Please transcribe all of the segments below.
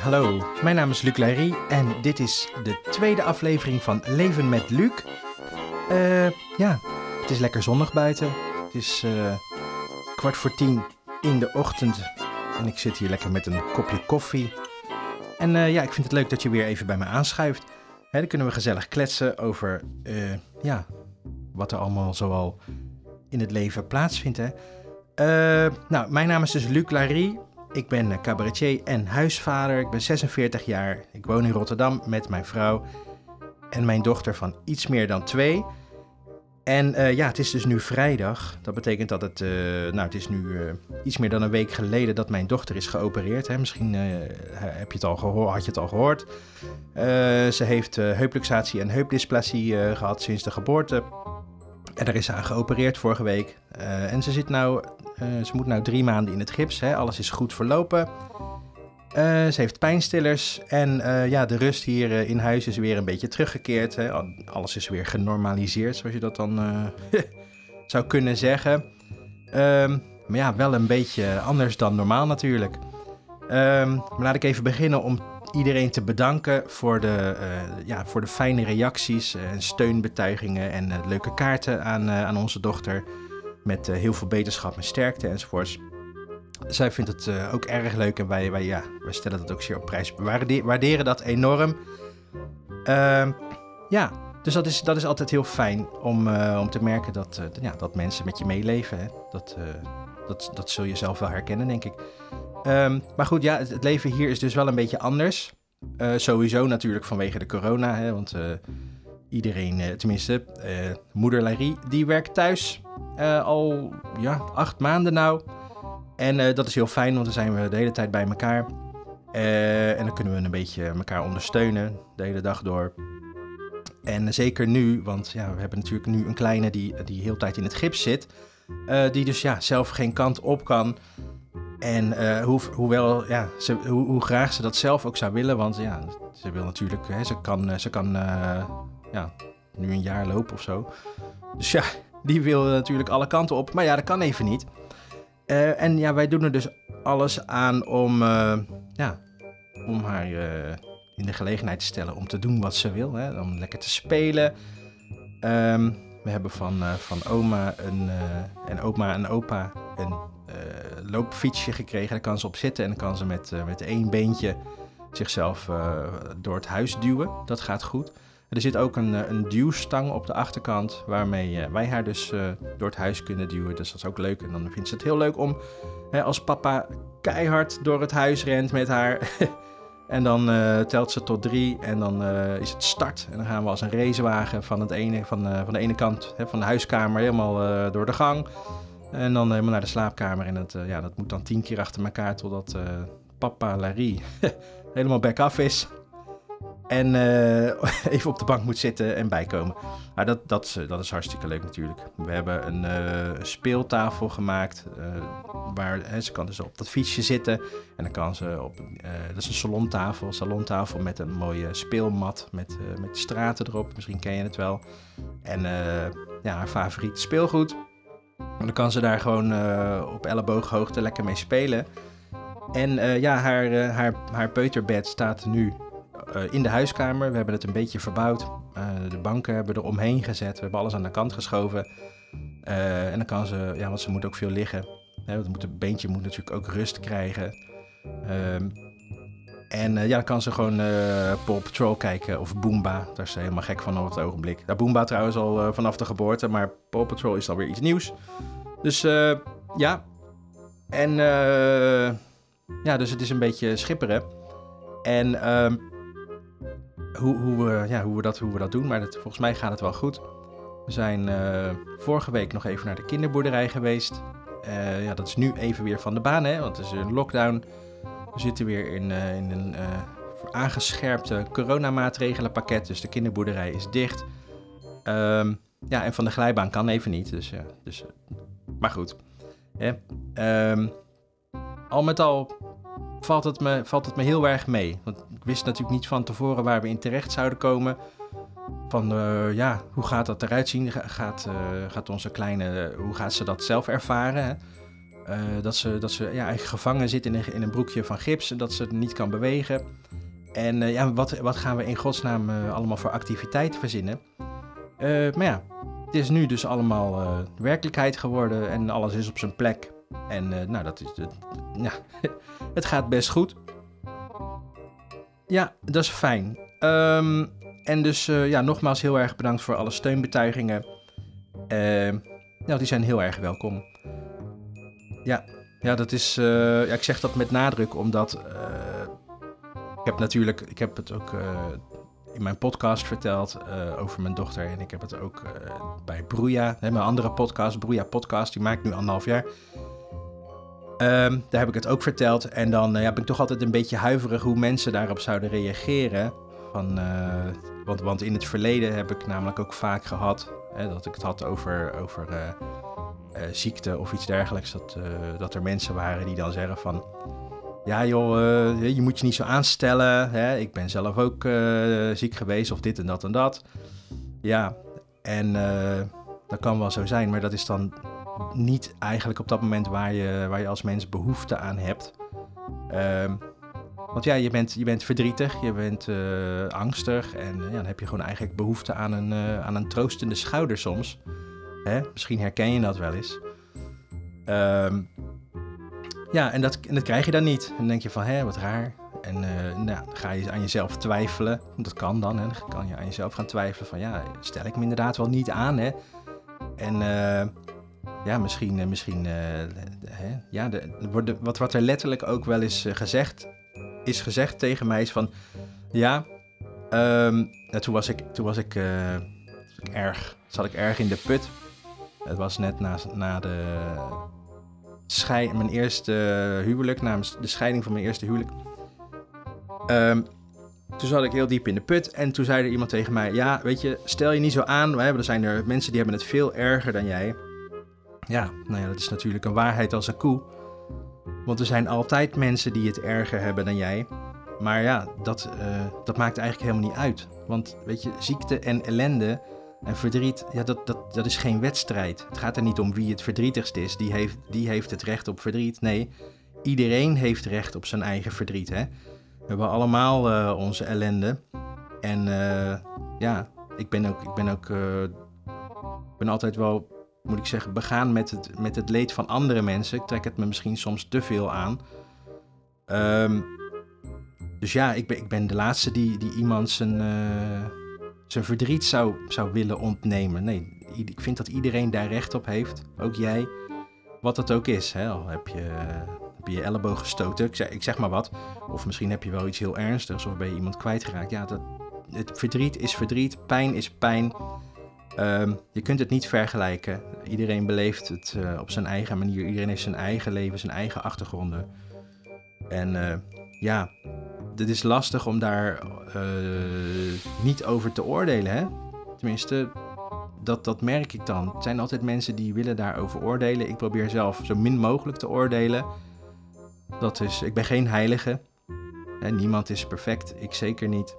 hallo. Mijn naam is Luc Leiry en dit is de tweede aflevering van Leven met Luc. Eh, ja, het is lekker zonnig buiten. Het is eh, kwart voor tien in de ochtend en ik zit hier lekker met een kopje koffie. En eh, ja, ik vind het leuk dat je weer even bij me aanschuift. Hè, dan kunnen we gezellig kletsen over ja, wat er allemaal zoal in het leven plaatsvindt. Hè. Nou, mijn naam is dus Luc Larry. Ik ben cabaretier en huisvader. Ik ben 46 jaar. Ik woon in Rotterdam met mijn vrouw en mijn dochter van iets meer dan twee. En eh, ja, het is dus nu vrijdag. Dat betekent dat het, eh, nou, het is nu eh, iets meer dan een week geleden dat mijn dochter is geopereerd. Hè. Misschien heb je het al gehoord, had je het al gehoord. Eh, ze heeft heupluxatie en heupdysplasie eh, gehad sinds de geboorte. En daar is ze aan geopereerd vorige week. Eh, en ze, zit nou, eh, ze moet nou drie maanden in het gips. Hè. Alles is goed verlopen. Eh, ze heeft pijnstillers. En ja, de rust hier in huis is weer een beetje teruggekeerd. Hè. Al- Alles is weer genormaliseerd, zoals je dat dan zou kunnen zeggen. Ehm, maar ja, wel een beetje anders dan normaal natuurlijk. Ehm, maar laat ik even beginnen om iedereen te bedanken voor de, eh, ja, voor de fijne reacties en steunbetuigingen en eh, leuke kaarten aan, eh, aan onze dochter. Met heel veel beterschap en sterkte enzovoorts. Zij vindt het ook erg leuk en wij, wij, ja, wij stellen dat ook zeer op prijs. We waarde- waarderen dat enorm. Ehm, ja, dus dat is, dat is altijd heel fijn om, om te merken dat, ja, dat mensen met je meeleven. Hè. Dat, dat, dat zul je zelf wel herkennen, denk ik. Ehm, maar goed, ja, het, leven hier is dus wel een beetje anders. Eh, sowieso natuurlijk vanwege de corona, hè, want eh, iedereen, eh, tenminste, moeder Larry, die werkt thuis al ja, acht maanden nou. En dat is heel fijn, want dan zijn we de hele tijd bij elkaar. En dan kunnen we een beetje elkaar ondersteunen de hele dag door. En zeker nu, want ja, we hebben natuurlijk nu een kleine die, die heel tijd in het gips zit. die dus ja, zelf geen kant op kan. En eh, hoe, hoewel, ja, ze, hoe, graag ze dat zelf ook zou willen, want ja, ze wil natuurlijk, hè, ze kan, eh, ze kan eh, ja, nu een jaar lopen of zo. Dus ja, die wil natuurlijk alle kanten op, maar ja, dat kan even niet. En ja, wij doen er dus alles aan om, ja, om haar in de gelegenheid te stellen om te doen wat ze wil, hè, om lekker te spelen. Ehm, we hebben van, van oma een, en oma en opa een loopfietsje gekregen. Daar kan ze op zitten en dan kan ze met, eh, met één beentje zichzelf eh, door het huis duwen. Dat gaat goed. Er zit ook een, eh, een duwstang op de achterkant waarmee eh, wij haar dus eh, door het huis kunnen duwen. Dus dat is ook leuk. En dan vindt ze het heel leuk om hè, als papa keihard door het huis rent met haar. en dan eh, telt ze tot drie en dan eh, is het start. En dan gaan we als een racewagen van, het ene, van, eh, van de ene kant hè, van de huiskamer helemaal eh, door de gang. En dan helemaal naar de slaapkamer. En dat, eh, ja, dat moet dan tien keer achter elkaar totdat eh, papa Larry helemaal back af is. En eh, even op de bank moet zitten en bijkomen. Maar dat, dat, is, dat is hartstikke leuk natuurlijk. We hebben een speeltafel gemaakt. waar hè, ze kan dus op dat fietsje zitten. En dan kan ze op. dat is een salontafel. Salontafel met een mooie speelmat. Met, met straten erop. Misschien ken je het wel. En ja, haar favoriet speelgoed. En dan kan ze daar gewoon eh, op ellebooghoogte lekker mee spelen. En eh, ja, haar, eh, haar, haar peuterbed staat nu in de huiskamer. We hebben het een beetje verbouwd. De banken hebben er omheen gezet. We hebben alles aan de kant geschoven. En dan kan ze, ja, want ze moet ook veel liggen. Hè, want het beentje moet natuurlijk ook rust krijgen. Ehm, en eh, ja, dan kan ze gewoon eh Paw Patrol kijken of Boomba. Daar is ze helemaal gek van op het ogenblik. Nou, Boomba trouwens al eh, vanaf de geboorte, maar Paw Patrol is alweer iets nieuws. Dus ja. En ja, dus het is een beetje schipperen. En ehm, hoe, hoe, we, ja, hoe, we dat, hoe we dat doen, maar volgens mij gaat het wel goed. We zijn vorige week nog even naar de kinderboerderij geweest. Ja, dat is nu even weer van de baan, hè, want het is een lockdown. We zitten weer in, eh, in een eh, aangescherpte coronamaatregelenpakket, dus de kinderboerderij is dicht. Ehm, ja, en van de glijbaan kan even niet, dus ja. Dus, maar goed. Ehm, al met al valt het, me, valt het me heel erg mee. Want ik wist natuurlijk niet van tevoren waar we in terecht zouden komen. Van ja, hoe gaat dat eruit zien? Ga- Gaat, eh, gaat onze kleine, hoe gaat ze dat zelf ervaren? Hè? Dat ze, dat ze ja, gevangen zit in een, in een broekje van gips dat ze niet kan bewegen. En ja, wat, wat gaan we in godsnaam allemaal voor activiteiten verzinnen? maar ja, het is nu dus allemaal werkelijkheid geworden en alles is op zijn plek. En nou, dat is, ja, het gaat best goed. Ja, dat is fijn. Um, en dus uh, ja, nogmaals heel erg bedankt voor alle steunbetuigingen. Uh, nou, die zijn heel erg welkom. Ja, ja dat is. Uh, ja, ik zeg dat met nadruk omdat. ik heb natuurlijk. Ik heb het ook in mijn podcast verteld over mijn dochter. En ik heb het ook bij Broeia, mijn andere podcast, Broeia Podcast, die maakt nu anderhalf jaar. Um, daar heb ik het ook verteld. En dan ja, ben ik toch altijd een beetje huiverig hoe mensen daarop zouden reageren. Van, want, want in het verleden heb ik namelijk ook vaak gehad dat ik het had over, over ziekte of iets dergelijks. Dat, dat er mensen waren die dan zeggen van. Ja joh, je moet je niet zo aanstellen. Hè? Ik ben zelf ook ziek geweest of dit en dat en dat. Ja, en dat kan wel zo zijn, maar dat is dan niet eigenlijk op dat moment waar je, waar je als mens behoefte aan hebt. Um, want ja, je bent, je bent verdrietig, je bent angstig en ja, dan heb je gewoon eigenlijk behoefte aan een, aan een troostende schouder soms. Hè? Misschien herken je dat wel eens. Um, ja, en dat, en dat krijg je dan niet. En dan denk je van, hé, wat raar. En nou, dan ga je aan jezelf twijfelen. Dat kan dan, hè. Dan kan je aan jezelf gaan twijfelen van, ja, stel ik me inderdaad wel niet aan, hè. En ja, misschien, misschien hè, ja, de, wat, wat er letterlijk ook wel is gezegd is gezegd tegen mij is van... Ja, um, toen was ik, toen was ik, uh, ik erg, zat ik erg in de put. Het was net na, na de mijn eerste huwelijk, na de scheiding van mijn eerste huwelijk. Um, toen zat ik heel diep in de put en toen zei er iemand tegen mij: Ja, weet je, stel je niet zo aan. Hè, er zijn er mensen die hebben het veel erger dan jij. Ja, nou ja, dat is natuurlijk een waarheid als een koe. Want er zijn altijd mensen die het erger hebben dan jij. Maar ja, dat, uh, dat maakt eigenlijk helemaal niet uit. Want weet je, ziekte en ellende en verdriet, ja, dat, dat, dat is geen wedstrijd. Het gaat er niet om wie het verdrietigst is. Die heeft, die heeft het recht op verdriet. Nee, iedereen heeft recht op zijn eigen verdriet. Hè? We hebben allemaal uh, onze ellende. En uh, ja, ik ben ook, ik ben ook ik ben altijd wel moet ik zeggen, begaan met het, met het leed van andere mensen. Ik trek het me misschien soms te veel aan. Um, dus ja, ik ben, ik ben de laatste die, die iemand zijn, zijn verdriet zou, zou willen ontnemen. Nee, ik vind dat iedereen daar recht op heeft. Ook jij. Wat het ook is. Hè? Al heb je, heb je je elleboog gestoten, ik zeg, ik zeg maar wat. Of misschien heb je wel iets heel ernstigs of ben je iemand kwijtgeraakt. Ja, dat, het verdriet is verdriet, pijn is pijn. Um, je kunt het niet vergelijken. Iedereen beleeft het uh, op zijn eigen manier. Iedereen heeft zijn eigen leven, zijn eigen achtergronden. En uh, ja, het is lastig om daar uh, niet over te oordelen. Hè? Tenminste, dat, dat merk ik dan. Het zijn altijd mensen die willen daarover oordelen. Ik probeer zelf zo min mogelijk te oordelen. Dat is, ik ben geen heilige. Niemand is perfect, ik zeker niet.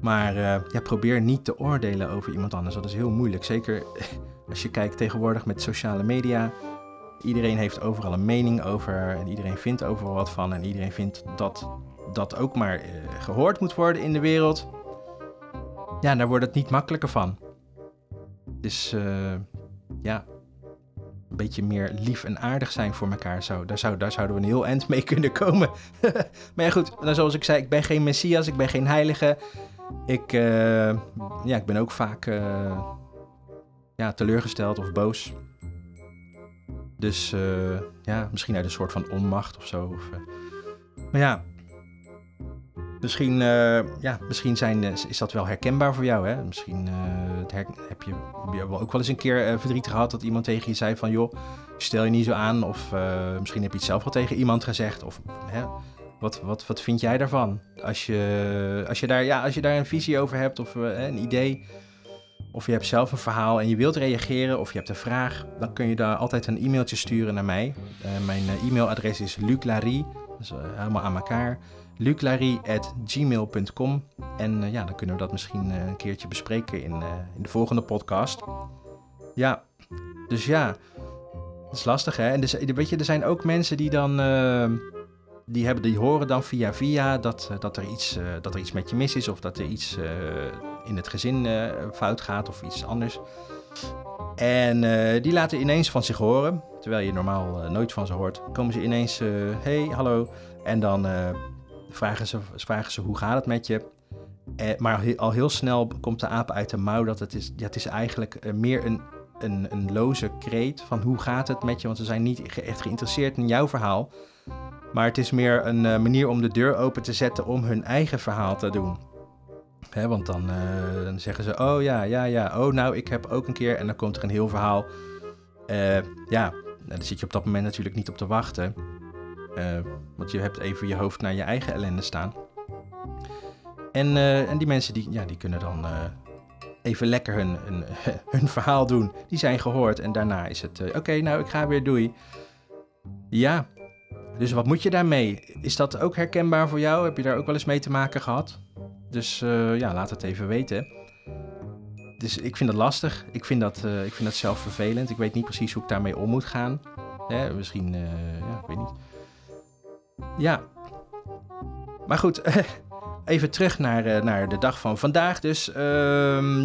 Maar uh, ja, probeer niet te oordelen over iemand anders. Dat is heel moeilijk. Zeker als je kijkt tegenwoordig met sociale media. Iedereen heeft overal een mening over. En iedereen vindt overal wat van. En iedereen vindt dat dat ook maar uh, gehoord moet worden in de wereld. Ja, daar wordt het niet makkelijker van. Dus uh, ja, een beetje meer lief en aardig zijn voor elkaar. Zo, daar, zou, daar zouden we een heel eind mee kunnen komen. maar ja, goed, nou, zoals ik zei, ik ben geen messias, ik ben geen heilige. Ik, uh, ja, ik ben ook vaak ja, teleurgesteld of boos. Dus uh, ja, misschien uit een soort van onmacht of zo. Of, maar ja, misschien, ja, misschien zijn, is dat wel herkenbaar voor jou. Hè? Misschien heb je, je ook wel eens een keer verdriet gehad dat iemand tegen je zei van... joh, stel je niet zo aan. Of misschien heb je het zelf wel tegen iemand gezegd. Of wat, wat, wat vind jij daarvan? Als je, als je, daar, ja, als je daar een visie over hebt of een idee, of je hebt zelf een verhaal en je wilt reageren of je hebt een vraag, dan kun je daar altijd een e-mailtje sturen naar mij. Uh, mijn uh, e-mailadres is luclarie, dus helemaal aan elkaar, luclarie.gmail.com. En ja, dan kunnen we dat misschien een keertje bespreken in, in de volgende podcast. Ja, dus ja, Dat is lastig, hè? En dus, weet je, er zijn ook mensen die dan... Die, hebben, die horen dan via via dat, dat, er iets, uh, dat er iets met je mis is... of dat er iets uh, in het gezin fout gaat of iets anders. En die laten ineens van zich horen... terwijl je normaal nooit van ze hoort. komen ze ineens, hey, hallo... En dan vragen, ze, vragen ze hoe gaat het met je. Eh, maar al heel snel komt de aap uit de mouw dat het is, ja, is eigenlijk eh, meer een, een, een loze kreet van hoe gaat het met je. Want ze zijn niet echt geïnteresseerd in jouw verhaal. Maar het is meer een uh, manier om de deur open te zetten om hun eigen verhaal te doen. Hè, want dan, uh, dan, zeggen ze, oh ja, ja, ja, oh nou, ik heb ook een keer. En dan komt er een heel verhaal. Uh, ja, nou, daar zit je op dat moment natuurlijk niet op te wachten. want je hebt even je hoofd naar je eigen ellende staan. En, en die mensen die, ja, die kunnen dan even lekker hun, hun, hun, verhaal doen. Die zijn gehoord en daarna is het, oké, nou ik ga weer, doei. Ja, dus wat moet je daarmee? Is dat ook herkenbaar voor jou? Heb je daar ook wel eens mee te maken gehad? Dus ja, laat het even weten. Dus ik vind dat lastig. Ik vind dat, ik vind dat zelf vervelend. Ik weet niet precies hoe ik daarmee om moet gaan. Misschien, ja, ik weet niet. Ja. Maar goed, Even terug naar, uh, naar de dag van vandaag. Dus uh,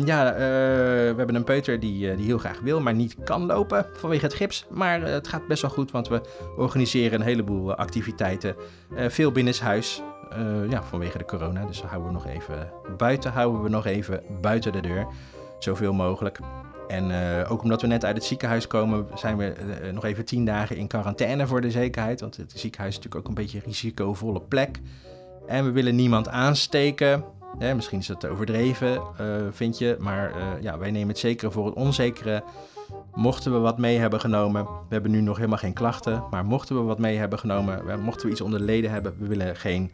ja, uh, we hebben een peuter die, eh, die heel graag wil, maar niet kan lopen vanwege het gips. Maar het gaat best wel goed, want we organiseren een heleboel activiteiten. veel binnenshuis, ja, vanwege de corona. Dus houden we nog even buiten, houden we nog even buiten de deur. Zoveel mogelijk. En ook omdat we net uit het ziekenhuis komen, zijn we nog even tien dagen in quarantaine voor de zekerheid. Want het ziekenhuis is natuurlijk ook een beetje een risicovolle plek. En we willen niemand aansteken. misschien is het overdreven, uh, vind je. Maar uh, ja, wij nemen het zekere voor het onzekere. Mochten we wat mee hebben genomen, we hebben nu nog helemaal geen klachten, maar mochten we wat mee hebben genomen, mochten we iets onder de leden hebben, we willen geen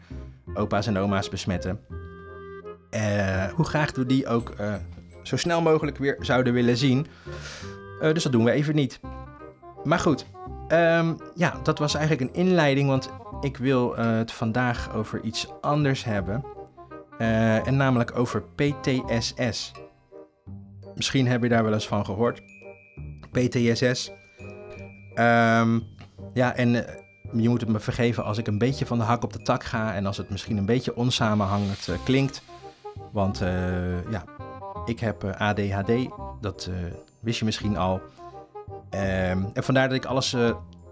opa's en oma's besmetten. Uh, hoe graag we die ook zo snel mogelijk weer zouden willen zien. dus dat doen we even niet. Maar goed, um, ja, dat was eigenlijk een inleiding, want ik wil uh, het vandaag over iets anders hebben. Uh, en namelijk over PTSS. Misschien heb je daar wel eens van gehoord. PTSS. Um, ja, en uh, je moet het me vergeven als ik een beetje van de hak op de tak ga en als het misschien een beetje onsamenhangend klinkt. Want ja, ik heb ADHD, dat wist je misschien al. Um, en vandaar dat ik alles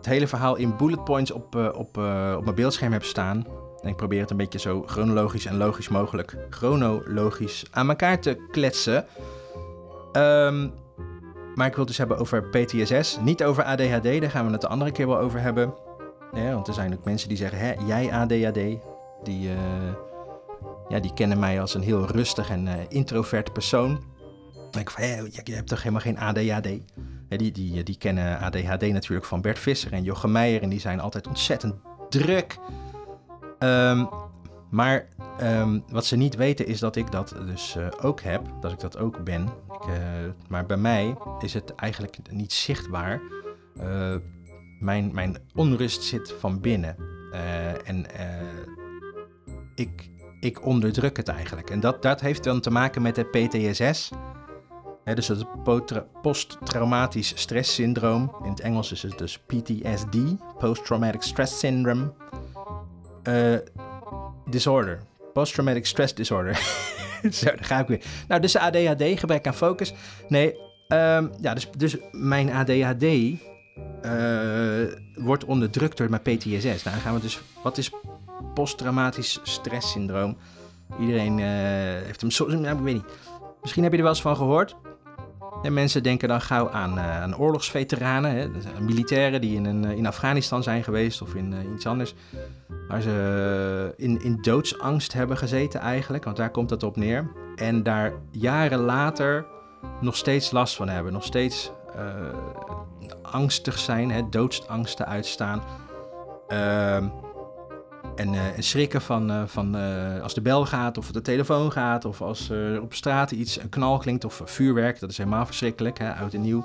het hele verhaal in bullet points op, uh, op, uh, op mijn beeldscherm heb staan. En ik probeer het een beetje zo chronologisch en logisch mogelijk, chronologisch aan elkaar te kletsen. Um, maar ik wil het dus hebben over PTSS, niet over ADHD, daar gaan we het de andere keer wel over hebben. Want er zijn ook mensen die zeggen, hè, jij ADHD, die, uh, ja, die kennen mij als een heel rustig en introvert persoon. Denk ik van, hé, je hebt toch helemaal geen ADHD? Die, die, die kennen ADHD natuurlijk van Bert Visser en Jochem Meijer. En die zijn altijd ontzettend druk. Um, maar um, wat ze niet weten is dat ik dat dus uh, ook heb. Dat ik dat ook ben. Ik, uh, maar bij mij is het eigenlijk niet zichtbaar. Mijn, mijn onrust zit van binnen. en ik, ik onderdruk het eigenlijk. En dat, dat heeft dan te maken met de PTSS dus het posttraumatisch stresssyndroom. In het Engels is het dus PTSD, Post-Traumatic Stress Syndrome. Uh, disorder. Post-Traumatic Stress Disorder. Zo, daar ga ik weer. Nou, dus ADHD, gebrek aan focus. Nee, um, ja, dus, dus mijn ADHD uh, wordt onderdrukt door mijn PTSS. Nou, gaan we dus. Wat is posttraumatisch stresssyndroom? Iedereen uh, heeft hem. Nou, ik weet niet. Misschien heb je er wel eens van gehoord. En mensen denken dan gauw aan, uh, aan oorlogsveteranen, hè, militairen die in, een, in Afghanistan zijn geweest of in iets anders. Waar ze in, in doodsangst hebben gezeten eigenlijk, want daar komt het op neer. En daar jaren later nog steeds last van hebben, nog steeds angstig zijn, hè, doodsangsten uitstaan. En, uh, en, schrikken van, uh, van uh, als de bel gaat of de telefoon gaat of als op straat iets een knal klinkt of vuurwerk, dat is helemaal verschrikkelijk, hè, oud en nieuw.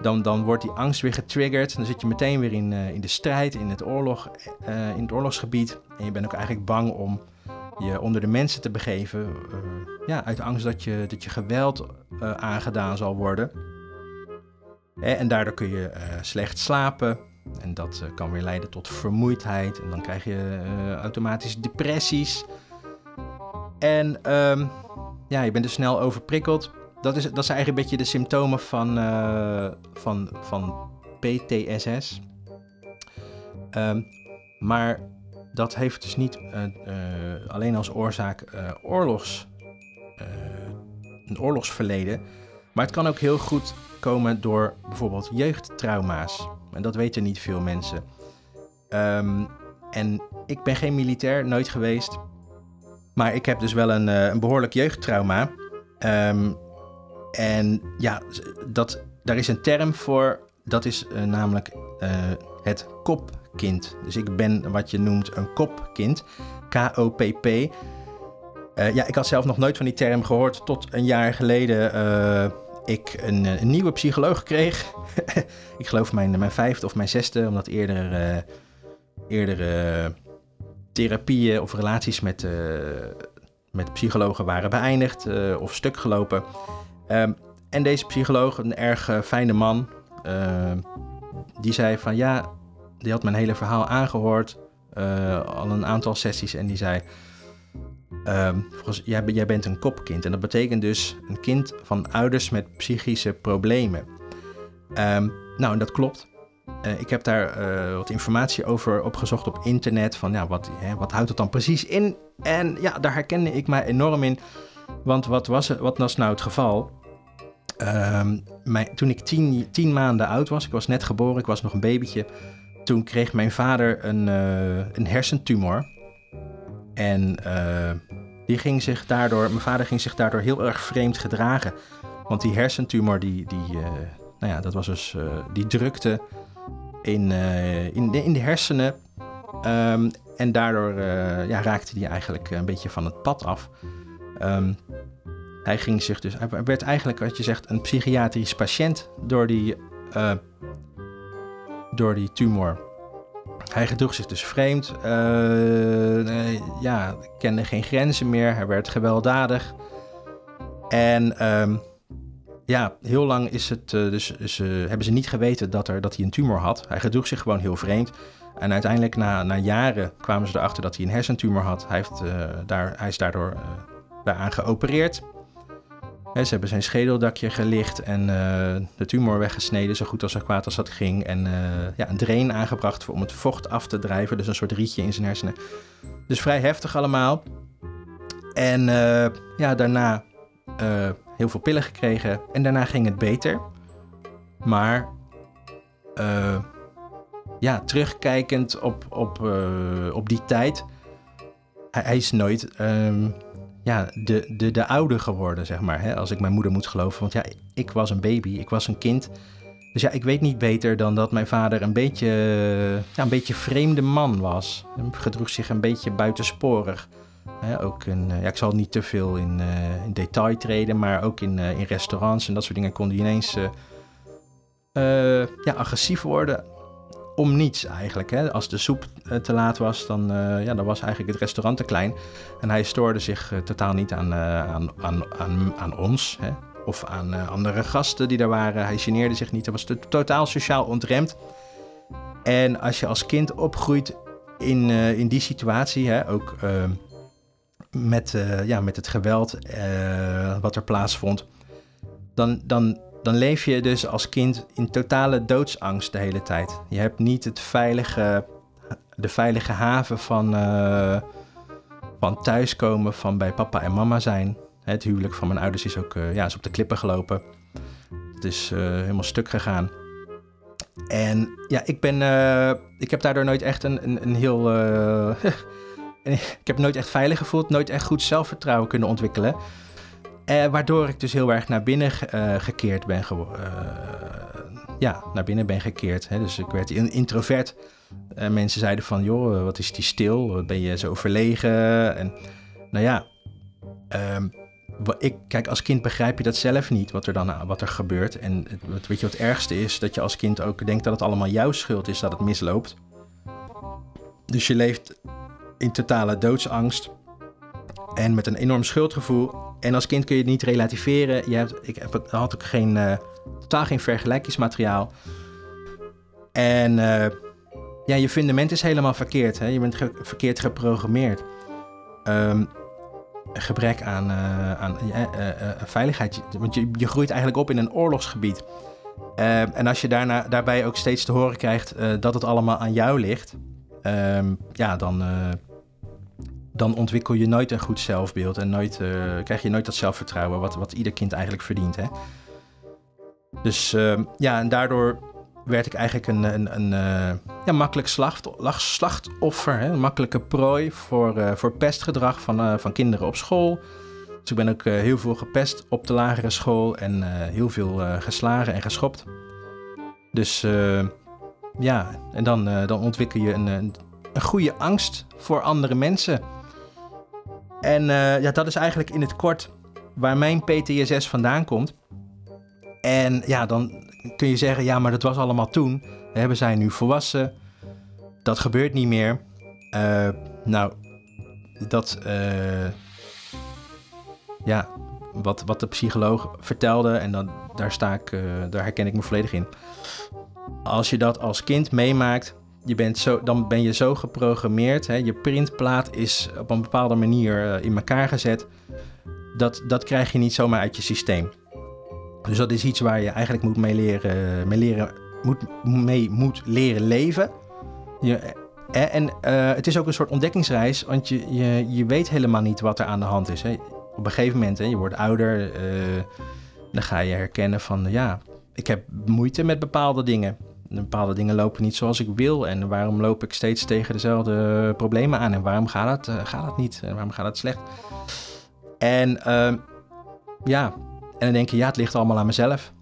Dan, dan wordt die angst weer getriggerd. Dan zit je meteen weer in, in de strijd, in het, oorlog, in het oorlogsgebied. En je bent ook eigenlijk bang om je onder de mensen te begeven. ja, uit angst dat je, dat je geweld aangedaan zal worden. En daardoor kun je slecht slapen. En dat kan weer leiden tot vermoeidheid. En dan krijg je automatisch depressies. En ehm, ja, je bent dus snel overprikkeld. Dat is, dat is eigenlijk een beetje de symptomen van, uh, van, van PTSS. Um, maar dat heeft dus niet alleen als oorzaak oorlogs, een oorlogsverleden. Maar het kan ook heel goed komen door bijvoorbeeld jeugdtrauma's. En dat weten niet veel mensen. Um, en ik ben geen militair, nooit geweest. Maar ik heb dus wel een, een behoorlijk jeugdtrauma. Um, en ja, dat, daar is een term voor. Dat is uh, namelijk uh, het kopkind. Dus ik ben wat je noemt een kopkind. K-O-P-P. Ja, ik had zelf nog nooit van die term gehoord tot een jaar geleden ik een, een, nieuwe psycholoog kreeg. ik geloof mijn, mijn vijfde of mijn zesde, omdat eerder, eerdere therapieën of relaties met, met psychologen waren beëindigd of stuk gelopen. Um, en deze psycholoog, een erg uh, fijne man, uh, die zei van ja, die had mijn hele verhaal aangehoord, uh, al een aantal sessies, en die zei: um, jij, jij, bent een kopkind. En dat betekent dus een kind van ouders met psychische problemen. Um, nou, en dat klopt. Uh, ik heb daar uh, wat informatie over opgezocht op internet. Van ja, wat, hè, wat houdt het dan precies in? En ja, daar herkende ik mij enorm in. Want wat was, wat was nou het geval? Mijn, toen ik tien, tien, maanden oud was, ik was net geboren, ik was nog een babytje. Toen kreeg mijn vader een, uh, een hersentumor. En uh, die ging zich daardoor, mijn vader ging zich daardoor heel erg vreemd gedragen. Want die hersentumor, die, die, uh, nou ja, dat was dus, die drukte in, in, de, in de hersenen. Um, en daardoor ja, raakte die eigenlijk een beetje van het pad af. Um, hij ging zich dus, hij werd eigenlijk, wat je zegt, een psychiatrisch patiënt door die, uh, door die tumor. Hij gedroeg zich dus vreemd, uh, ja, kende geen grenzen meer, hij werd gewelddadig. En um, ja, heel lang is het, uh, dus, dus hebben ze niet geweten dat, er, dat hij een tumor had. Hij gedroeg zich gewoon heel vreemd. En uiteindelijk, na, na jaren, kwamen ze erachter dat hij een hersentumor had. Hij, heeft, daar, hij is daardoor daaraan geopereerd ze hebben zijn schedeldakje gelicht en uh, de tumor weggesneden, zo goed als zo kwaad als dat ging. En uh, ja, een drain aangebracht om het vocht af te drijven, dus een soort rietje in zijn hersenen. Dus vrij heftig allemaal. En uh, ja, daarna heel veel pillen gekregen en daarna ging het beter. Maar ja, terugkijkend op, op, op die tijd, hij, is nooit... Um, ja, de, de, de geworden, zeg maar. Hè? Als ik mijn moeder moet geloven. Want ja, ik was een baby, ik was een kind. Dus ja, ik weet niet beter dan dat mijn vader een beetje, ja, een beetje vreemde man was. Hij gedroeg zich een beetje buitensporig. Ook een, ja, ik zal niet te veel in, uh, in detail treden, maar ook in, uh, in restaurants en dat soort dingen kon hij ineens ja, agressief worden om niets eigenlijk. Hè. Als de soep eh, te laat was, dan, uh, ja, dan was eigenlijk het restaurant te klein. En hij stoorde zich uh, totaal niet aan, aan, aan, aan, aan ons hè, of aan andere gasten die daar waren. Hij geneerde zich niet. Hij was totaal sociaal ontremd. En als je als kind opgroeit in, in die situatie, hè, ook met, ja, met het geweld wat er plaatsvond, dan, dan dan leef je dus als kind in totale doodsangst de hele tijd. Je hebt niet het veilige, de veilige haven van, uh, van thuiskomen, van bij papa en mama zijn. Het huwelijk van mijn ouders is ook uh, ja, is op de klippen gelopen. Het is uh, helemaal stuk gegaan. En ja, ik ben. ik heb daardoor nooit echt een, een, een heel. ik heb nooit echt veilig gevoeld, nooit echt goed zelfvertrouwen kunnen ontwikkelen. Eh, waardoor ik dus heel erg naar binnen uh, gekeerd ben geworden. Uh, ja, naar binnen ben gekeerd. Hè. Dus ik werd een introvert. mensen zeiden van, joh, wat is die stil? Wat ben je zo verlegen? En nou ja, um, ik, kijk, als kind begrijp je dat zelf niet, wat er dan wat er gebeurt. En het, weet je wat het ergste is? Dat je als kind ook denkt dat het allemaal jouw schuld is dat het misloopt. Dus je leeft in totale doodsangst. En met een enorm schuldgevoel En als kind kun je het niet relativeren. Je hebt, ik had ook geen, uh, totaal geen vergelijkingsmateriaal. En uh, ja, je fundament is helemaal verkeerd. Hè? Je bent verkeerd geprogrammeerd. Um, gebrek aan, uh, aan veiligheid. Want je, je groeit eigenlijk op in een oorlogsgebied. Ehm, en als je daarna, daarbij ook steeds te horen krijgt dat het allemaal aan jou ligt, um, ja, dan, dan ontwikkel je nooit een goed zelfbeeld en nooit, uh, krijg je nooit dat zelfvertrouwen wat, wat ieder kind eigenlijk verdient. Hè? Dus uh, ja, en daardoor werd ik eigenlijk een, een, een uh, ja, makkelijk slachtoffer, hè? een makkelijke prooi voor, uh, voor pestgedrag van, van kinderen op school. Dus ik ben ook heel veel gepest op de lagere school en heel veel geslagen en geschopt. Dus ja, en dan, dan ontwikkel je een, een, een goede angst voor andere mensen. En uh, ja, dat is eigenlijk in het kort waar mijn PTSS vandaan komt. En ja, dan kun je zeggen, ja, maar dat was allemaal toen. We zijn nu volwassen. Dat gebeurt niet meer. Uh, nou, dat... Uh, ja, wat, wat de psycholoog vertelde, en dan, daar, sta ik, daar herken ik me volledig in. Als je dat als kind meemaakt, je bent zo, dan ben je zo geprogrammeerd. Hè, je printplaat is op een bepaalde manier uh, in elkaar gezet. Dat, dat krijg je niet zomaar uit je systeem. Dus dat is iets waar je eigenlijk moet mee leren, leren, moet, mee moet leren leven. Je, eh, en uh, het is ook een soort ontdekkingsreis, want je, je, je weet helemaal niet wat er aan de hand is. Hè. Op een gegeven moment, hè, je wordt ouder, dan ga je herkennen van ja, ik heb moeite met bepaalde dingen bepaalde dingen lopen niet zoals ik wil. En waarom loop ik steeds tegen dezelfde problemen aan? En waarom gaat het, uh, gaat het niet? En waarom gaat het slecht? En uh, ja, en dan denk je, ja, het ligt allemaal aan mezelf.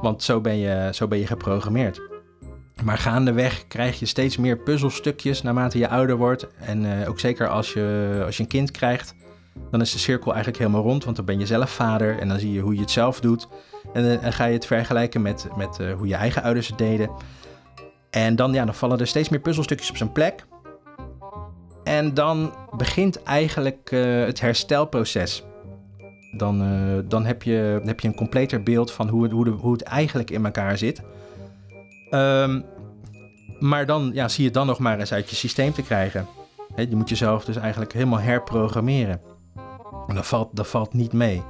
Want zo ben je, zo ben je geprogrammeerd. Maar gaandeweg krijg je steeds meer puzzelstukjes naarmate je ouder wordt. En uh, ook zeker als je, als je een kind krijgt, dan is de cirkel eigenlijk helemaal rond. Want dan ben je zelf vader en dan zie je hoe je het zelf doet. En dan ga je het vergelijken met, met uh, hoe je eigen ouders het deden. En dan, ja, dan vallen er steeds meer puzzelstukjes op zijn plek. En dan begint eigenlijk uh, het herstelproces. Dan, dan heb, je, heb je een completer beeld van hoe het, hoe, de, hoe het eigenlijk in elkaar zit. Um, maar dan ja, zie je het dan nog maar eens uit je systeem te krijgen. Je moet jezelf dus eigenlijk helemaal herprogrammeren. En dat valt, dat valt niet mee.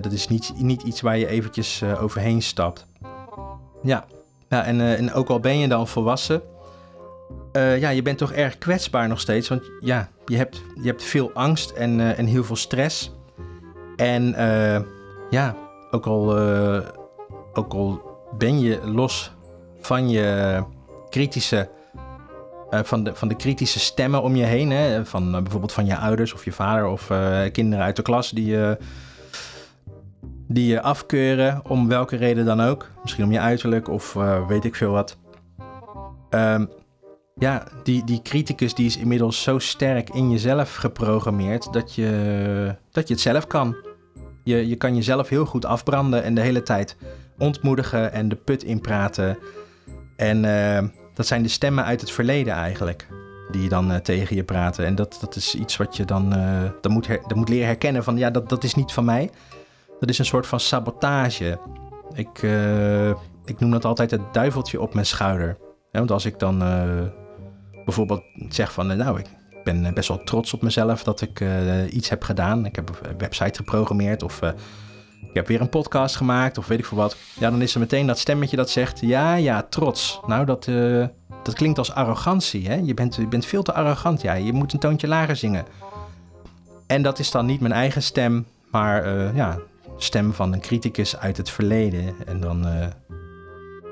Dat is niet, niet iets waar je eventjes uh, overheen stapt. Ja, ja en, uh, en ook al ben je dan volwassen, ja, je bent toch erg kwetsbaar nog steeds. Want ja, je hebt, je hebt veel angst en, en heel veel stress. En ja, ook al, ook al ben je los van je kritische van, de, van de kritische stemmen om je heen. Hè? Van bijvoorbeeld van je ouders of je vader of kinderen uit de klas die die je afkeuren, om welke reden dan ook. Misschien om je uiterlijk of uh, weet ik veel wat. Um, ja, die, die criticus die is inmiddels zo sterk in jezelf geprogrammeerd dat je, dat je het zelf kan. Je, je kan jezelf heel goed afbranden en de hele tijd ontmoedigen en de put inpraten. En uh, dat zijn de stemmen uit het verleden eigenlijk, die dan uh, tegen je praten. En dat, dat is iets wat je dan, uh, dan, moet, dan moet leren herkennen van ja, dat, dat is niet van mij dat is een soort van sabotage. Ik, uh, ik noem dat altijd het duiveltje op mijn schouder. want als ik dan uh, bijvoorbeeld zeg van, nou, ik ben best wel trots op mezelf dat ik iets heb gedaan. Ik heb een website geprogrammeerd of ik heb weer een podcast gemaakt of weet ik veel wat. Ja, dan is er meteen dat stemmetje dat zegt, ja, ja, trots. Nou, dat, dat klinkt als arrogantie. Hè? Je, bent, je bent veel te arrogant. Ja, je moet een toontje lager zingen. En dat is dan niet mijn eigen stem, maar ja, stem van een criticus uit het verleden. En dan, uh,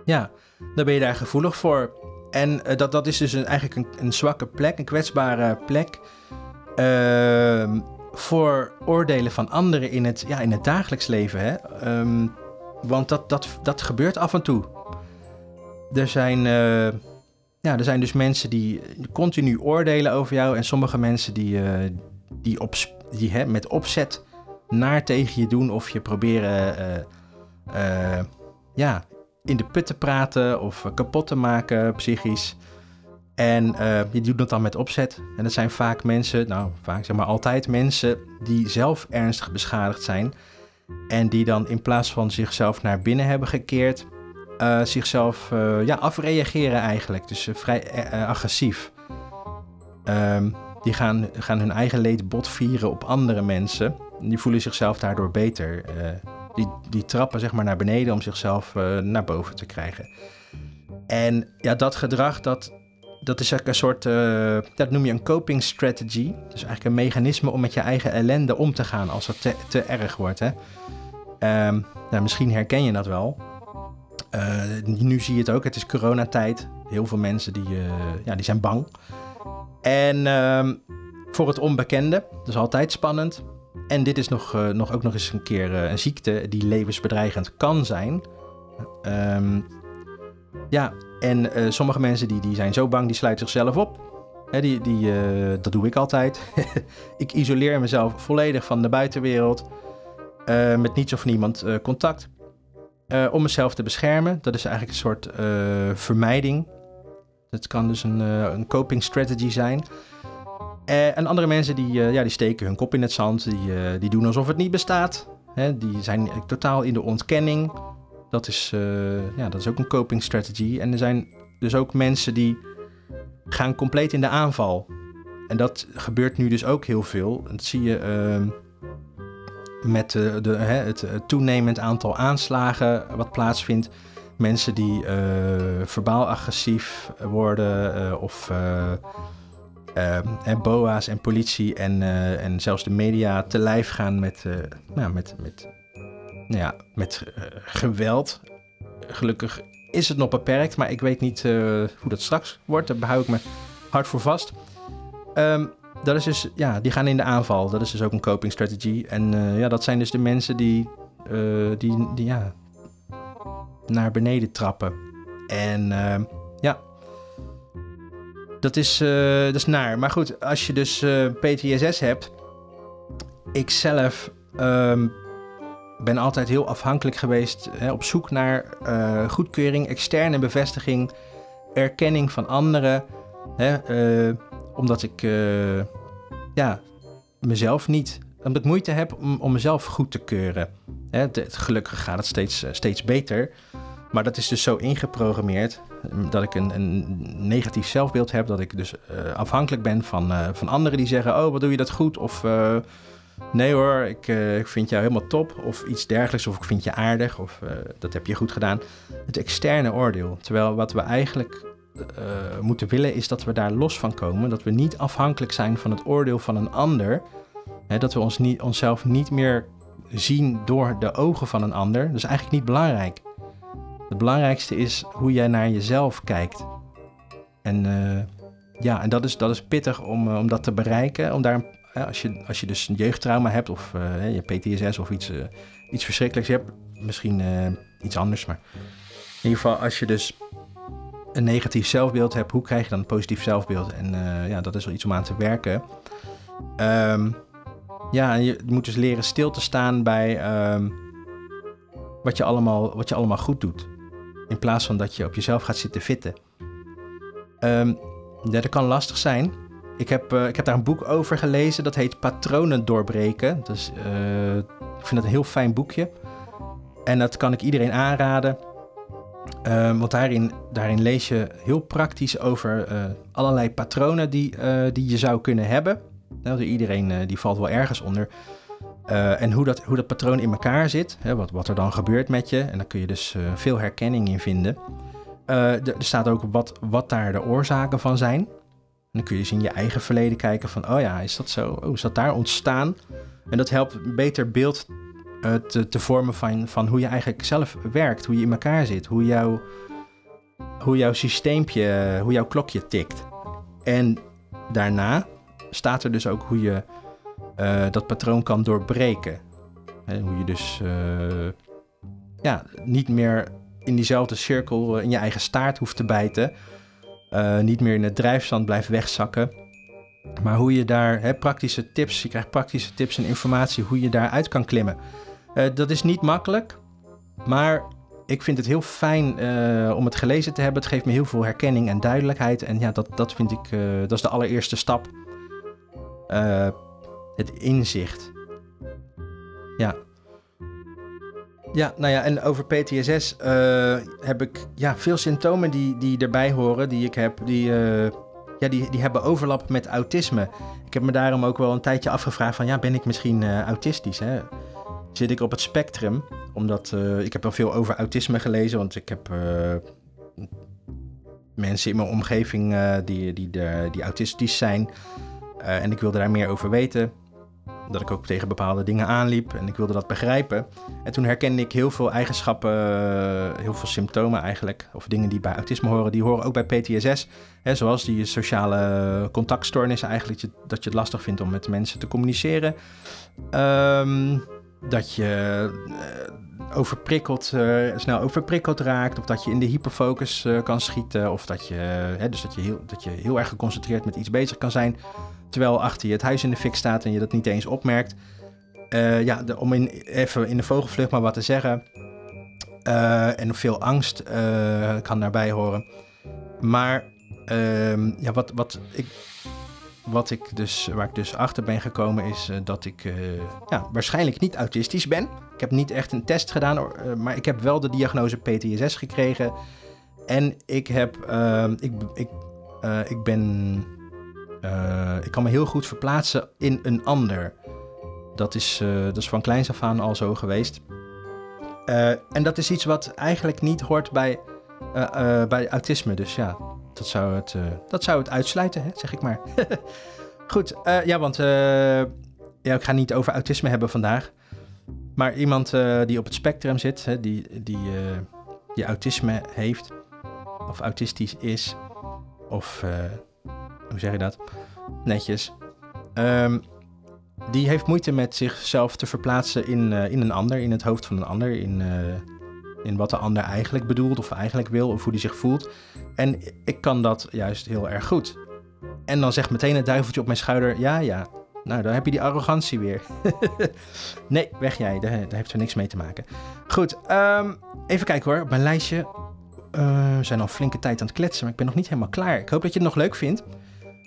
ja, dan ben je daar gevoelig voor. En uh, dat, dat is dus een, eigenlijk een, een, zwakke plek, een kwetsbare plek. Uh, voor oordelen van anderen in het, ja, in het dagelijks leven. Hè? Um, want dat, dat, dat gebeurt af en toe. Er zijn, uh, ja, er zijn dus mensen die continu oordelen over jou. En sommige mensen die, die, op, die hè, met opzet naar tegen je doen of je proberen uh, uh, ja, in de put te praten of kapot te maken psychisch. En je doet dat dan met opzet. En dat zijn vaak mensen, nou vaak zeg maar altijd mensen die zelf ernstig beschadigd zijn. En die dan in plaats van zichzelf naar binnen hebben gekeerd, zichzelf ja, afreageren eigenlijk. Dus vrij agressief. Um, die gaan, gaan hun eigen leed botvieren op andere mensen. Die voelen zichzelf daardoor beter. die, die trappen zeg maar naar beneden om zichzelf naar boven te krijgen. En ja, dat gedrag, dat, dat is een soort, uh, dat noem je een coping strategy. Dus eigenlijk een mechanisme om met je eigen ellende om te gaan als het te, te erg wordt. Hè? Um, nou, misschien herken je dat wel. Nu zie je het ook, het is coronatijd. Heel veel mensen die, ja, die zijn bang. En um, voor het onbekende, dat is altijd spannend. En dit is nog, nog, ook nog eens een keer een ziekte die levensbedreigend kan zijn. Um, ja, en uh, sommige mensen die, die zijn zo bang, die sluiten zichzelf op. Die, die, dat doe ik altijd. ik isoleer mezelf volledig van de buitenwereld. Met niets of niemand contact. om mezelf te beschermen. Dat is eigenlijk een soort vermijding. Dat kan dus een, een coping strategy zijn. En andere mensen die, ja, die steken hun kop in het zand. Die, die doen alsof het niet bestaat. Hè, die zijn totaal in de ontkenning. Dat is, ja, dat is ook een coping strategy. En er zijn dus ook mensen die gaan compleet in de aanval. En dat gebeurt nu dus ook heel veel. Dat zie je uh, met de, de, hè, het toenemend aantal aanslagen wat plaatsvindt. Mensen die verbaal agressief worden of ehm, BOA's en politie en, en zelfs de media te lijf gaan met, nou, met, met nou ja, met geweld. Gelukkig is het nog beperkt, maar ik weet niet hoe dat straks wordt. Daar hou ik me hard voor vast. Um, dat is dus, ja, die gaan in de aanval. Dat is dus ook een coping strategy. En ja, dat zijn dus de mensen die, die, die ja, naar beneden trappen. En ehm, dat is, dat is naar. Maar goed, als je dus PTSS hebt, ik zelf um, ben altijd heel afhankelijk geweest, hè, op zoek naar uh, goedkeuring, externe bevestiging, erkenning van anderen. Hè, uh, omdat ik uh, ja, mezelf niet, omdat ik moeite heb om, om mezelf goed te keuren. Hè, het, gelukkig gaat het steeds, steeds beter. Maar dat is dus zo ingeprogrammeerd dat ik een, een negatief zelfbeeld heb. Dat ik dus afhankelijk ben van, van anderen die zeggen: Oh, wat doe je dat goed? Of Nee hoor, ik, ik, vind jou helemaal top. Of iets dergelijks. Of ik vind je aardig. Of dat heb je goed gedaan. Het externe oordeel. Terwijl wat we eigenlijk moeten willen is dat we daar los van komen. Dat we niet afhankelijk zijn van het oordeel van een ander. Hè, dat we ons niet, onszelf niet meer zien door de ogen van een ander. Dat is eigenlijk niet belangrijk. Het belangrijkste is hoe jij naar jezelf kijkt. En ja, en dat is, dat is pittig om, om dat te bereiken. Om daar als, je, als je dus een jeugdtrauma hebt of uh, je PTSS of iets, iets verschrikkelijks hebt, misschien iets anders, maar in ieder geval als je dus een negatief zelfbeeld hebt, hoe krijg je dan een positief zelfbeeld? En ja, dat is wel iets om aan te werken. Um, ja, je moet dus leren stil te staan bij um, wat, je allemaal, wat je allemaal goed doet. In plaats van dat je op jezelf gaat zitten fitten. Um, dat kan lastig zijn. Ik heb, uh, ik heb daar een boek over gelezen, dat heet Patronen doorbreken. Dus ik vind dat een heel fijn boekje. En dat kan ik iedereen aanraden. Uh, want daarin, daarin lees je heel praktisch over allerlei patronen die, die je zou kunnen hebben. Nou, iedereen die valt wel ergens onder. En hoe dat, hoe dat patroon in elkaar zit, hè, wat, wat er dan gebeurt met je. En daar kun je dus veel herkenning in vinden. er staat ook wat, wat daar de oorzaken van zijn dan kun je eens in je eigen verleden kijken van, oh ja, is dat zo? Oh, is dat daar ontstaan? En dat helpt een beter beeld te, te, vormen van, van hoe je eigenlijk zelf werkt, hoe je in elkaar zit, hoe, jouw hoe jouw systeempje, hoe jouw klokje tikt. En daarna staat er dus ook hoe je uh, dat patroon kan doorbreken. He, hoe je dus uh, ja, niet meer in diezelfde cirkel in je eigen staart hoeft te bijten, niet meer in het drijfstand blijft wegzakken. Maar hoe je daar hè, praktische tips, je krijgt praktische tips en informatie hoe je daaruit kan klimmen. Dat is niet makkelijk, maar ik vind het heel fijn eh, om het gelezen te hebben. Het geeft me heel veel herkenning en duidelijkheid. En ja, dat, dat vind ik, dat is de allereerste stap. Het inzicht. Ja. Ja, nou ja, en over PTSS heb ik ja, veel symptomen die, die erbij horen, die ik heb, die, ja, die, die hebben overlap met autisme. Ik heb me daarom ook wel een tijdje afgevraagd van, ja, ben ik misschien autistisch? Hè? Zit ik op het spectrum? Omdat ik heb wel veel over autisme gelezen, want ik heb mensen in mijn omgeving die, die, de, die autistisch zijn. en ik wilde daar meer over weten. Dat ik ook tegen bepaalde dingen aanliep en ik wilde dat begrijpen. En toen herkende ik heel veel eigenschappen, heel veel symptomen eigenlijk. Of dingen die bij autisme horen, die horen ook bij PTSS. Hè, zoals die sociale contactstoornissen eigenlijk, dat je, het lastig vindt om met mensen te communiceren. Um, dat je uh, overprikkeld, uh, snel overprikkeld raakt, of dat je in de hyperfocus kan schieten, of dat je, hè, dus dat je, heel, dat je heel erg geconcentreerd met iets bezig kan zijn, terwijl achter je het huis in de fik staat en je dat niet eens opmerkt. ja, de, om in, even in de vogelvlucht maar wat te zeggen. en veel angst kan daarbij horen. Maar ehm, ja, wat, wat ik wat ik dus, waar ik dus achter ben gekomen is uh, dat ik uh, ja, waarschijnlijk niet autistisch ben. Ik heb niet echt een test gedaan, uh, maar ik heb wel de diagnose PTSS gekregen. En ik heb, ehm, ik, ik, ik ben, ik kan me heel goed verplaatsen in een ander. Dat is, dat is van kleins af aan al zo geweest. en dat is iets wat eigenlijk niet hoort bij, bij autisme. Dus ja, dat zou het, dat zou het uitsluiten, hè, zeg ik maar. Goed, ja, want ja, ik ga niet over autisme hebben vandaag. Maar iemand die op het spectrum zit, hè, die, die, die autisme heeft, of autistisch is, of hoe zeg je dat? Netjes. Um, die heeft moeite met zichzelf te verplaatsen in, in een ander, in het hoofd van een ander, in, in wat de ander eigenlijk bedoelt of eigenlijk wil of hoe die zich voelt. En ik kan dat juist heel erg goed. En dan zegt meteen het duiveltje op mijn schouder: Ja, ja, nou dan heb je die arrogantie weer. nee, weg jij, daar, heeft er niks mee te maken. Goed, um, even kijken hoor, mijn lijstje. Uh, we zijn al flinke tijd aan het kletsen, maar ik ben nog niet helemaal klaar. Ik hoop dat je het nog leuk vindt.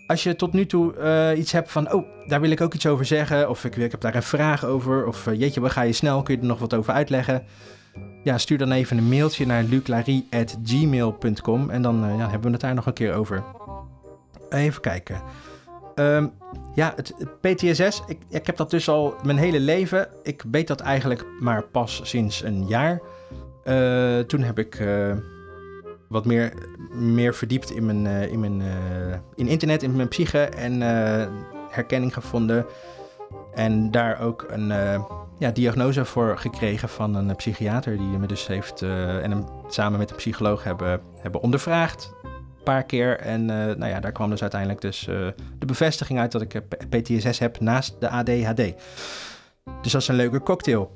Als je tot nu toe uh, iets hebt van, oh, daar wil ik ook iets over zeggen, of ik, ik heb daar een vraag over, of uh, jeetje, waar ga je snel, kun je er nog wat over uitleggen? ja, stuur dan even een mailtje naar luclarie.gmail.com en dan uh, ja, hebben we het daar nog een keer over. Even kijken. Um, ja, het, PTSS, ik, ik heb dat dus al mijn hele leven. Ik weet dat eigenlijk maar pas sinds een jaar. Toen heb ik wat meer, meer verdiept in, mijn, in, mijn, in internet, in mijn psyche en herkenning gevonden. En daar ook een ja, diagnose voor gekregen van een psychiater die me dus heeft en hem samen met een psycholoog hebben, hebben ondervraagd. Een paar keer. En nou ja, daar kwam dus uiteindelijk dus, de bevestiging uit dat ik PTSS heb naast de ADHD. Dus dat is een leuke cocktail.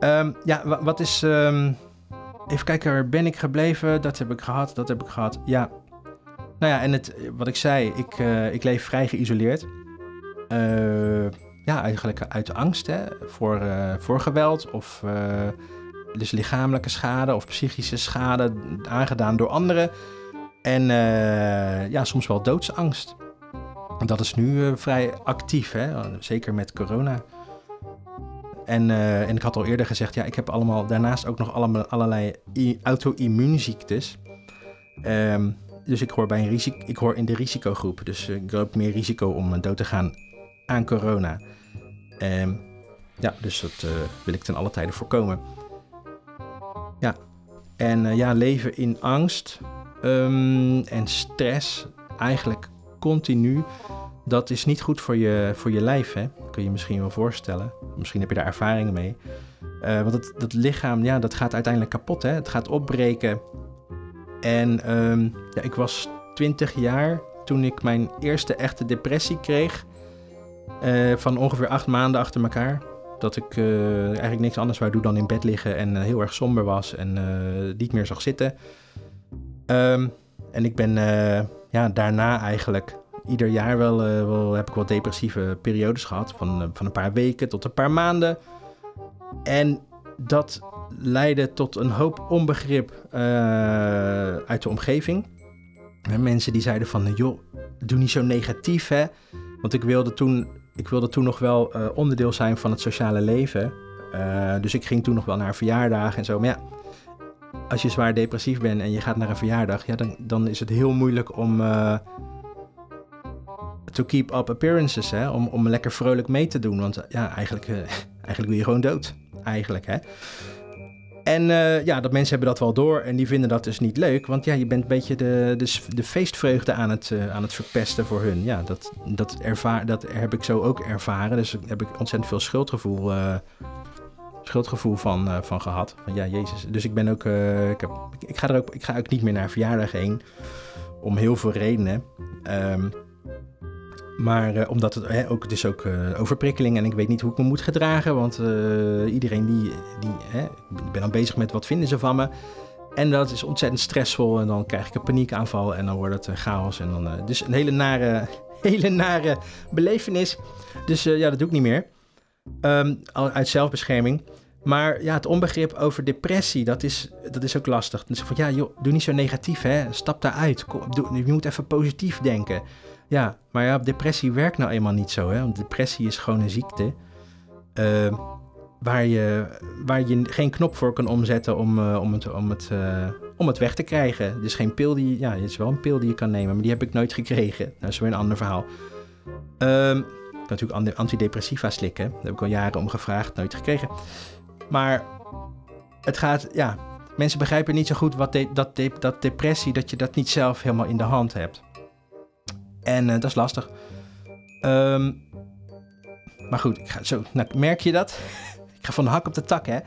Um, ja, wat is. Um, even kijken, waar ben ik gebleven? Dat heb ik gehad, dat heb ik gehad. Ja. Nou ja, en het, wat ik zei, ik, ik leef vrij geïsoleerd. Uh, ja, eigenlijk uit angst hè, voor, uh, voor geweld of dus lichamelijke schade of psychische schade aangedaan door anderen. En ja, soms wel doodsangst. Dat is nu vrij actief, hè? zeker met corona. En, en ik had al eerder gezegd, ja, ik heb allemaal, daarnaast ook nog allemaal, allerlei auto-immuunziektes. Um, dus ik hoor, bij een risico, ik hoor in de risicogroep. Dus ik loop meer risico om dood te gaan aan corona. Um, ja, dus dat wil ik ten alle tijde voorkomen. Ja, en ja, leven in angst um, en stress, eigenlijk continu, dat is niet goed voor je, voor je lijf, hè? kun je misschien wel voorstellen. Misschien heb je daar ervaringen mee. Uh, want dat lichaam, ja, dat gaat uiteindelijk kapot, hè? het gaat opbreken. En um, ja, ik was 20 jaar toen ik mijn eerste echte depressie kreeg. Uh, van ongeveer acht maanden achter elkaar. Dat ik uh, eigenlijk niks anders wou doen dan in bed liggen en heel erg somber was en niet meer zag zitten. Um, en ik ben ja, daarna eigenlijk ieder jaar wel, wel, heb ik wel depressieve periodes gehad. Van, van een paar weken tot een paar maanden. En dat leidde tot een hoop onbegrip uh, uit de omgeving. mensen die zeiden van, joh, doe niet zo negatief, hè. Want ik wilde toen, ik wilde toen nog wel onderdeel zijn van het sociale leven. Dus ik ging toen nog wel naar verjaardagen en zo. Maar ja, als je zwaar depressief bent en je gaat naar een verjaardag, ja, dan, dan is het heel moeilijk om to keep up appearances, hè? Om, om lekker vrolijk mee te doen. Want ja, eigenlijk, uh, eigenlijk wil je gewoon dood. Eigenlijk, hè. En uh, ja, dat mensen hebben dat wel door en die vinden dat dus niet leuk. Want ja, je bent een beetje de, de, de feestvreugde aan het, aan het verpesten voor hun. Ja, dat, dat, ervaar, dat heb ik zo ook ervaren. Dus daar heb ik ontzettend veel schuldgevoel schuldgevoel van, van gehad. Van ja, Jezus. Dus ik ben ook. Ik, heb, ik, ga er ook. Ik ga ook niet meer naar verjaardag heen. Om heel veel redenen. Um, maar uh, omdat het, hè, ook, het is ook overprikkeling en ik weet niet hoe ik me moet gedragen. Want iedereen die. die hè, ik ben dan bezig met wat vinden ze van me. En dat is ontzettend stressvol. En dan krijg ik een paniekaanval. En dan wordt het chaos. En dan, dus een hele nare, hele nare belevenis. Dus ja, dat doe ik niet meer. Um, uit zelfbescherming. Maar ja, het onbegrip over depressie, dat is, dat is ook lastig. Dus van ja, joh, doe niet zo negatief, hè. Stap daaruit. Doe, je moet even positief denken. Ja, maar ja, depressie werkt nou eenmaal niet zo, hè. Want depressie is gewoon een ziekte. Uh, waar, je, waar je geen knop voor kan omzetten om, uh, om, het, om, het, uh, om het weg te krijgen. Is geen pil die... Ja, het is wel een pil die je kan nemen, maar die heb ik nooit gekregen. Dat is weer een ander verhaal. Um, kan natuurlijk antidepressiva slikken. Daar heb ik al jaren om gevraagd, nooit gekregen. Maar het gaat, ja, mensen begrijpen niet zo goed wat dat, dat depressie, dat je dat niet zelf helemaal in de hand hebt. En uh, dat is lastig. Um, maar goed, ik ga zo, nou, merk je dat? ik ga van de hak op de tak, hè.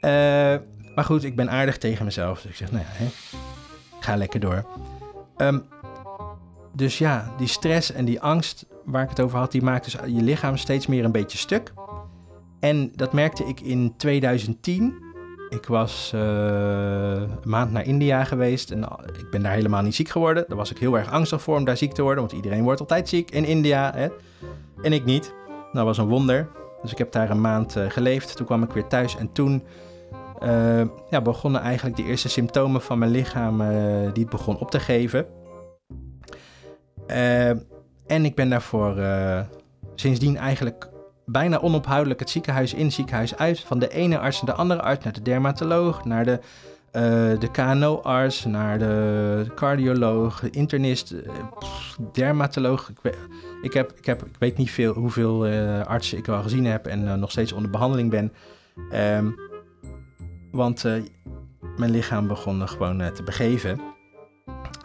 Uh, maar goed, ik ben aardig tegen mezelf. Dus ik zeg, nou ja, hè, ga lekker door. Um, dus ja, die stress en die angst waar ik het over had, die maakt dus je lichaam steeds meer een beetje stuk. En dat merkte ik in 2010. Ik was uh, een maand naar India geweest en ik ben daar helemaal niet ziek geworden. Daar was ik heel erg angstig voor om daar ziek te worden, want iedereen wordt altijd ziek in India. Hè? En ik niet. Dat was een wonder. Dus ik heb daar een maand uh, geleefd. Toen kwam ik weer thuis en toen uh, ja, begonnen eigenlijk de eerste symptomen van mijn lichaam die het begon op te geven. En ik ben daarvoor sindsdien eigenlijk bijna onophoudelijk het ziekenhuis in, ziekenhuis uit. Van de ene arts naar de andere arts, naar de dermatoloog, naar de, uh, de KNO-arts, naar de cardioloog, internist, pff, dermatoloog. Ik weet, ik, heb, ik, heb, ik weet niet veel, hoeveel artsen ik al gezien heb en nog steeds onder behandeling ben. Um, want mijn lichaam begon gewoon te begeven.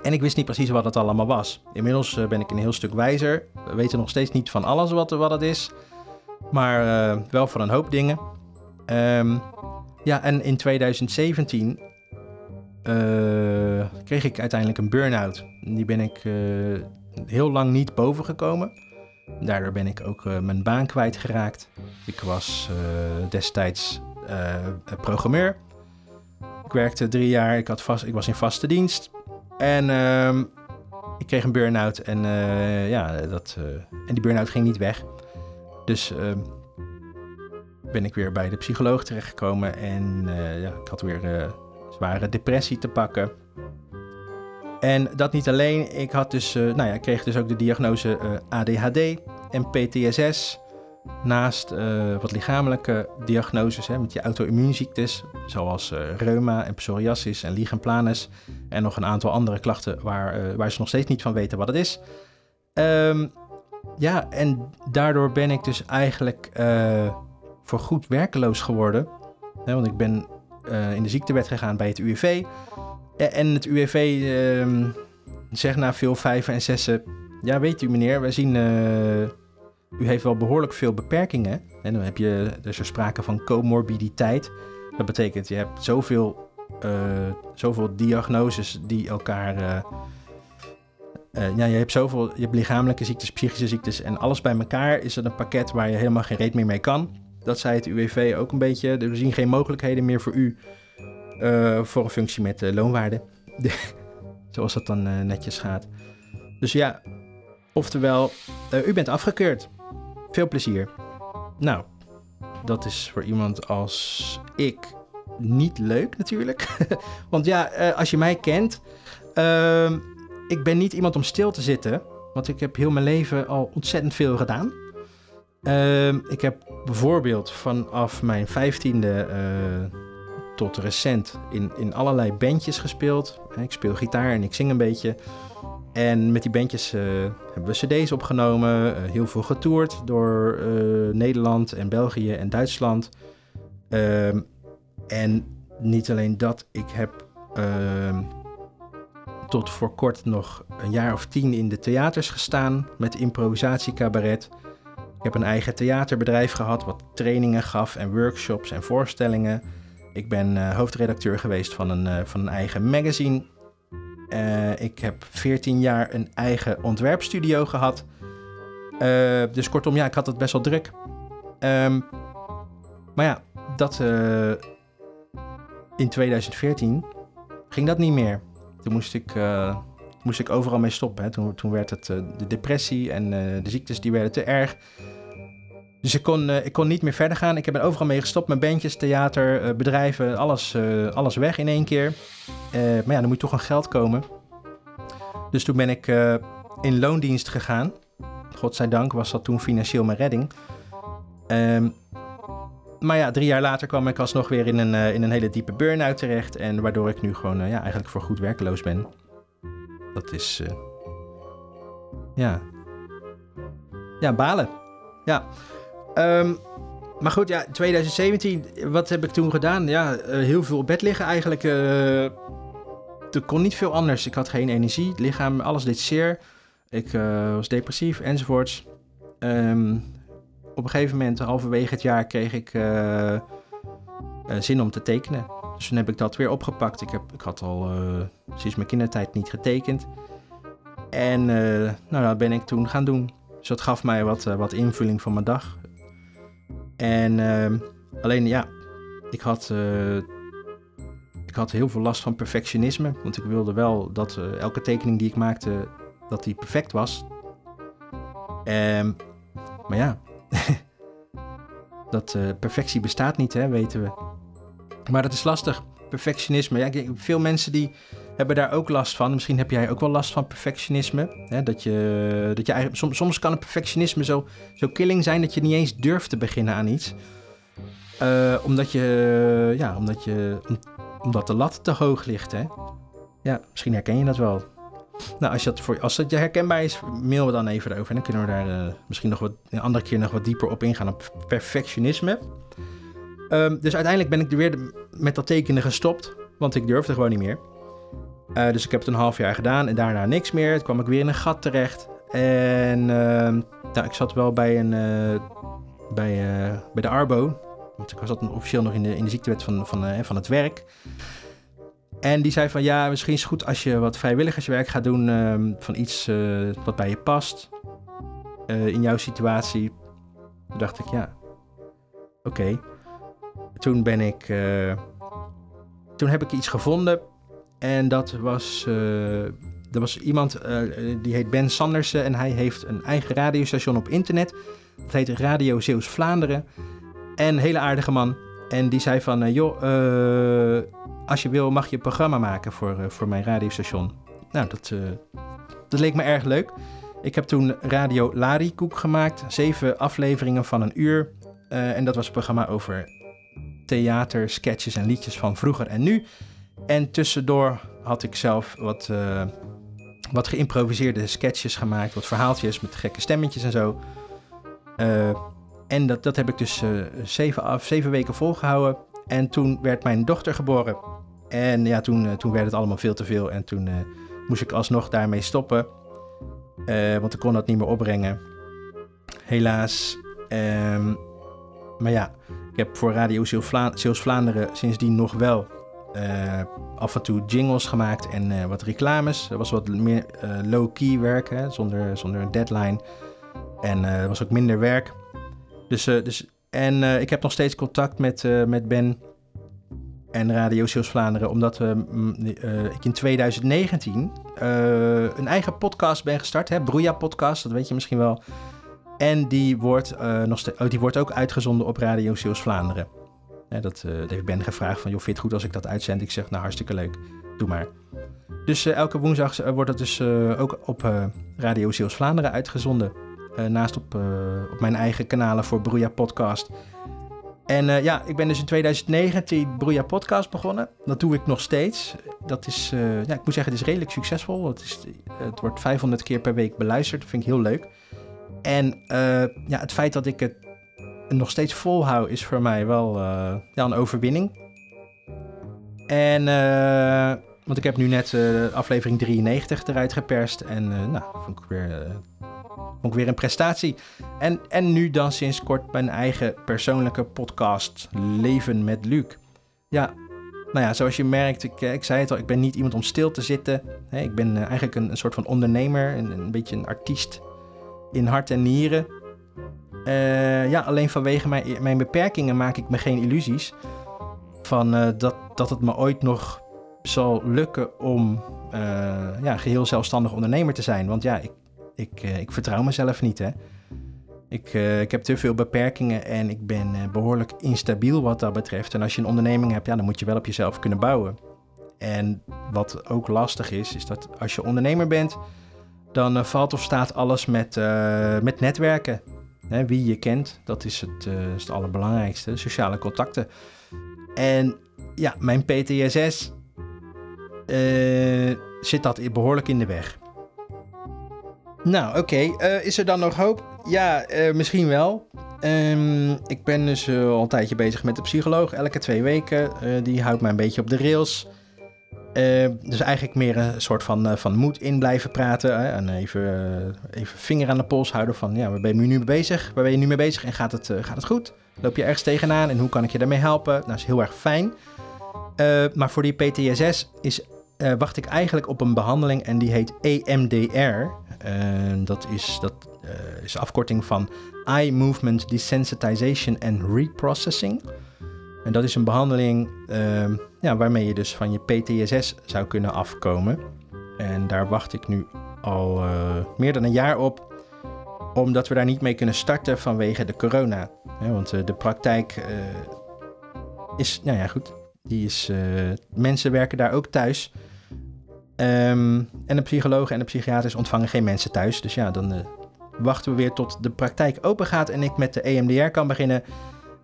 En ik wist niet precies wat het allemaal was. Inmiddels eh, ben ik een heel stuk wijzer. We weten nog steeds niet van alles wat, wat het is. Maar uh, wel van een hoop dingen. Um, ja, en in 2017 uh, eh, kreeg ik uiteindelijk een burn-out. Die ben ik uh, heel lang niet bovengekomen. Daardoor ben ik ook mijn baan kwijtgeraakt. Ik was destijds programmeur. Ik werkte drie jaar, ik, had vast, ik was in vaste dienst. En uh, ik kreeg een burn-out en, ja, dat, en die burn-out ging niet weg. Dus uh, ben ik weer bij de psycholoog terechtgekomen en eh, ja, ik had weer zware depressie te pakken. En dat niet alleen, ik had dus, nou ja, ik kreeg dus ook de diagnose ADHD en PTSS. Naast wat lichamelijke diagnoses hè, met je auto-immuunziektes, zoals reuma en psoriasis en lichen planus. En nog een aantal andere klachten waar, waar ze nog steeds niet van weten wat het is. Um, ja, en daardoor ben ik dus eigenlijk voor goed werkeloos geworden. Hè, want ik ben in de ziektewet gegaan bij het UWV. En het UWV ehm, zegt na veel vijven en zessen... Ja, weet u meneer, wij zien u heeft wel behoorlijk veel beperkingen. En dan heb je dus er sprake van comorbiditeit. Dat betekent je hebt zoveel, uh, zoveel diagnoses die elkaar. Uh, ja, je hebt zoveel, je hebt lichamelijke ziektes, psychische ziektes en alles bij elkaar is het een pakket waar je helemaal geen reet meer mee kan. Dat zei het UWV ook een beetje. We zien geen mogelijkheden meer voor u voor een functie met loonwaarde. Zoals dat dan netjes gaat. Dus ja, oftewel, u bent afgekeurd. Veel plezier. Nou, dat is voor iemand als ik niet leuk natuurlijk. Want ja, eh, als je mij kent, uh, ik ben niet iemand om stil te zitten. Want ik heb heel mijn leven al ontzettend veel gedaan. Uh, ik heb bijvoorbeeld vanaf mijn vijftiende uh, tot recent in, in allerlei bandjes gespeeld. Ik speel gitaar en ik zing een beetje. En met die bandjes uh, hebben we cd's opgenomen, uh, heel veel getoerd door Nederland en België en Duitsland. Ehm, en niet alleen dat, ik heb ehm, tot voor kort nog een jaar of tien in de theaters gestaan met improvisatiecabaret. Ik heb een eigen theaterbedrijf gehad wat trainingen gaf en workshops en voorstellingen. Ik ben hoofdredacteur geweest van een, van een eigen magazine uh, ik heb 14 jaar een eigen ontwerpstudio gehad. Dus kortom, ja, ik had het best wel druk. Um, maar ja, dat in 2014 ging dat niet meer. Toen moest ik, moest ik overal mee stoppen. Hè. Toen, toen werd het de depressie en de ziektes die werden te erg. Dus ik kon, ik kon niet meer verder gaan. Ik heb er overal mee gestopt. Mijn bandjes, theater, bedrijven, alles, alles weg in één keer. Maar ja, dan moet toch een geld komen. Dus toen ben ik in loondienst gegaan. Godzijdank was dat toen financieel mijn redding. Um, maar ja, drie jaar later kwam ik alsnog weer in een, uh, in een hele diepe burn-out terecht. En waardoor ik nu gewoon ja, eigenlijk voor goed werkeloos ben. Dat is. ja. Ja, balen. Ja. Um, maar goed, ja, 2017, wat heb ik toen gedaan? Ja, heel veel op bed liggen eigenlijk er kon niet veel anders. Ik had geen energie, lichaam, alles deed zeer. Ik uh, was depressief enzovoorts. Um, op een gegeven moment, halverwege het jaar, kreeg ik uh, uh, zin om te tekenen. Dus toen heb ik dat weer opgepakt. Ik, heb, ik had al sinds mijn kindertijd niet getekend. En nou, dat ben ik toen gaan doen. Dus dat gaf mij wat, wat invulling van mijn dag. En ehm, alleen ja, ik had ik had heel veel last van perfectionisme, want ik wilde wel dat elke tekening die ik maakte, dat die perfect was. Um, maar ja, dat uh, perfectie bestaat niet, hè, weten we. Maar dat is lastig, perfectionisme. Ja, veel mensen die hebben daar ook last van. Misschien heb jij ook wel last van perfectionisme. Hè? Dat je, dat je eigenlijk, soms, soms kan een perfectionisme zo, zo killing zijn dat je niet eens durft te beginnen aan iets. Uh, omdat je, ja, omdat je, omdat de lat te hoog ligt, hè? Ja, misschien herken je dat wel. Nou, als, dat voor, als het herkenbaar is, mail we dan even erover. En dan kunnen we daar uh, misschien nog wat, een andere keer nog wat dieper op ingaan op perfectionisme. Um, dus uiteindelijk ben ik er weer met dat tekenen gestopt, want ik durfde gewoon niet meer. Uh, dus ik heb het een half jaar gedaan en daarna niks meer. Toen kwam ik weer in een gat terecht. En uh, nou, ik zat wel bij, een, uh, bij, bij de Arbo, want ik zat officieel nog in de, in de ziektewet van, van, van het werk. En die zei van ja, misschien is het goed als je wat vrijwilligerswerk gaat doen uh, van iets uh, wat bij je past. Uh, in jouw situatie. Toen dacht ik ja, oké. Toen ben ik, toen heb ik iets gevonden. En dat was, er was iemand, die heet Ben Sandersen. En hij heeft een eigen radiostation op internet. Dat heet Radio Zeeuws Vlaanderen. En een hele aardige man. En die zei van, joh, als je wil mag je een programma maken voor, uh, voor mijn radiostation. Nou, dat, dat leek me erg leuk. Ik heb toen Radio Larikoek gemaakt. Zeven afleveringen van een uur. en dat was een programma over theater, sketches en liedjes van vroeger en nu. En tussendoor had ik zelf wat, wat geïmproviseerde sketches gemaakt. Wat verhaaltjes met gekke stemmetjes en zo. En dat, dat heb ik dus zeven, af, zeven weken volgehouden. En toen werd mijn dochter geboren. En ja, toen, uh, toen werd het allemaal veel te veel. En toen uh, moest ik alsnog daarmee stoppen. want ik kon dat niet meer opbrengen. Helaas. Um, maar ja, ik heb voor Radio Zeeuws Vlaanderen sindsdien nog wel af en toe jingles gemaakt en wat reclames. Dat was wat meer low-key werk, hè, zonder, zonder een deadline. En er was ook minder werk. Dus, dus, en uh, ik heb nog steeds contact met, uh, met Ben en Radio Zeeuws Vlaanderen, omdat ik in 2019 een eigen podcast ben gestart, hè, Broeia Podcast, dat weet je misschien wel. En die wordt, nog oh, die wordt ook uitgezonden op Radio Zeeuws Vlaanderen. dat uh, heeft Ben gevraagd van, joh, vind je het goed als ik dat uitzend? Ik zeg, nou, hartstikke leuk. Doe maar. Dus elke woensdag wordt het dus ook op Radio Zeeuws Vlaanderen uitgezonden. Naast op, op mijn eigen kanalen voor Broeia Podcast. En ja, ik ben dus in 2019 Broeia Podcast begonnen. Dat doe ik nog steeds. Dat is, ja, ik moet zeggen, het is redelijk succesvol. Het, is, het wordt 500 keer per week beluisterd. Dat vind ik heel leuk. En ja, het feit dat ik het nog steeds volhoud is voor mij wel ja, een overwinning. En, want ik heb nu net aflevering 93 eruit geperst. En nou, vond ik, weer, ik weer een prestatie. En, en nu dan sinds kort mijn eigen persoonlijke podcast Leven met Luc. Ja, nou ja, zoals je merkt, ik, ik zei het al, ik ben niet iemand om stil te zitten. ik ben eigenlijk een, een, soort van ondernemer, een, een beetje een artiest in hart en nieren. Uh, ja, alleen vanwege mijn, mijn beperkingen maak ik me geen illusies. Van dat, dat het me ooit nog zal lukken om uh, ja, geheel zelfstandig ondernemer te zijn. Want ja, ik, ik, ik vertrouw mezelf niet. Hè. Ik, ik heb te veel beperkingen en ik ben behoorlijk instabiel wat dat betreft. En als je een onderneming hebt, ja, dan moet je wel op jezelf kunnen bouwen. En wat ook lastig is, is dat als je ondernemer bent, dan valt of staat alles met, met netwerken. Hè, wie je kent, dat is het, is het allerbelangrijkste. Sociale contacten. En ja, mijn PTSS eh, zit dat behoorlijk in de weg. Nou, oké. Uh, is er dan nog hoop? Ja, misschien wel. Um, ik ben dus al een tijdje bezig met de psycholoog. Elke twee weken. die houdt mij een beetje op de rails. Dus eigenlijk meer een soort van, van moed in blijven praten. Hè? En even, even vinger aan de pols houden van, ja, waar ben je nu mee bezig? Waar ben je nu mee bezig en gaat het, gaat het goed? Loop je ergens tegenaan en hoe kan ik je daarmee helpen? Nou, dat is heel erg fijn. maar voor die PTSS is, wacht ik eigenlijk op een behandeling en die heet EMDR. Dat is, dat is de afkorting van Eye Movement Desensitization and Reprocessing. En dat is een behandeling uh, ja, waarmee je dus van je PTSS zou kunnen afkomen. En daar wacht ik nu al uh, meer dan een jaar op, omdat we daar niet mee kunnen starten vanwege de corona. want uh, de praktijk is, nou ja, goed, die is, mensen werken daar ook thuis. Um, en de psychologen en de psychiaters ontvangen geen mensen thuis. Dus ja, dan wachten we weer tot de praktijk open gaat en ik met de EMDR kan beginnen.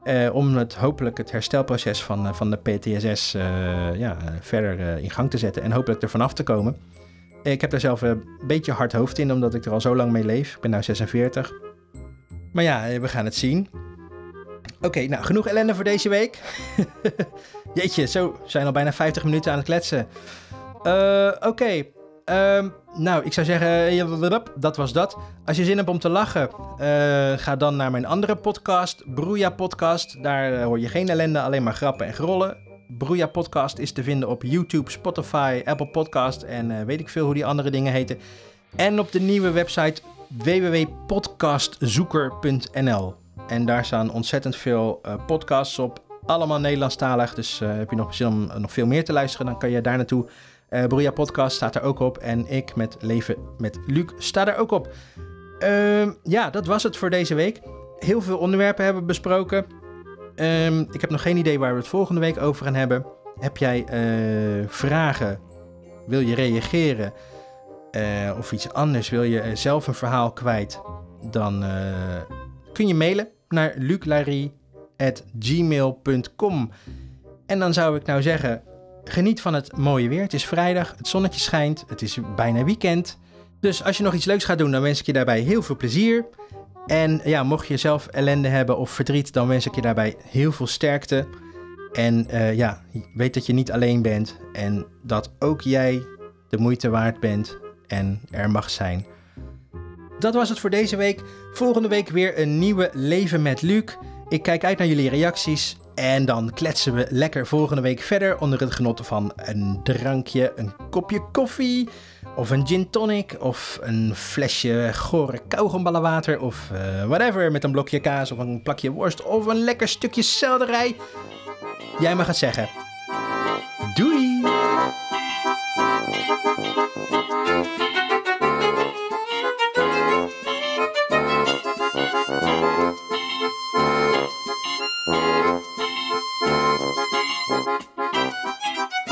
Uh, om het, hopelijk het herstelproces van, uh, van de PTSS eh, ja, verder in gang te zetten en hopelijk er vanaf te komen. Ik heb er zelf een beetje hard hoofd in, omdat ik er al zo lang mee leef. Ik ben nu 46. Maar ja, we gaan het zien. Oké, nou genoeg ellende voor deze week. Jeetje, zo zijn al bijna 50 minuten aan het kletsen. Oké, Um, nou, ik zou zeggen, dat was dat. Als je zin hebt om te lachen, uh, ga dan naar mijn andere podcast, Broeia Podcast. Daar uh, hoor je geen ellende, alleen maar grappen en grollen. Broeia Podcast is te vinden op YouTube, Spotify, Apple Podcast en uh, weet ik veel hoe die andere dingen heten. En op de nieuwe website www.podcastzoeker.nl. En daar staan ontzettend veel podcasts op, allemaal Nederlandstalig. Dus heb je nog zin om nog veel meer te luisteren, dan kan je daar naartoe. Uh, Podcast staat er ook op. En ik met Leven met Luc sta er ook op. Uh, ja, dat was het voor deze week. Heel veel onderwerpen hebben we besproken. Uh, ik heb nog geen idee waar we het volgende week over gaan hebben. Heb jij uh, vragen? Wil je reageren? Uh, of iets anders? Wil je zelf een verhaal kwijt? Dan kun je mailen naar luclarie.gmail.com. En dan zou ik nou zeggen, Geniet van het mooie weer. Het is vrijdag, het zonnetje schijnt, het is bijna weekend. Dus als je nog iets leuks gaat doen, dan wens ik je daarbij heel veel plezier. En ja, mocht je zelf ellende hebben of verdriet, dan wens ik je daarbij heel veel sterkte. En uh, ja, weet dat je niet alleen bent en dat ook jij de moeite waard bent en er mag zijn. Dat was het voor deze week. Volgende week weer een nieuwe Leven met Luc. Ik kijk uit naar jullie reacties. En dan kletsen we lekker volgende week verder onder het genot van een drankje, een kopje koffie of een gin tonic of een flesje gore kauwgomballenwater of uh, whatever met een blokje kaas of een plakje worst of een lekker stukje selderij. Jij mag het zeggen. Doei! Thank you.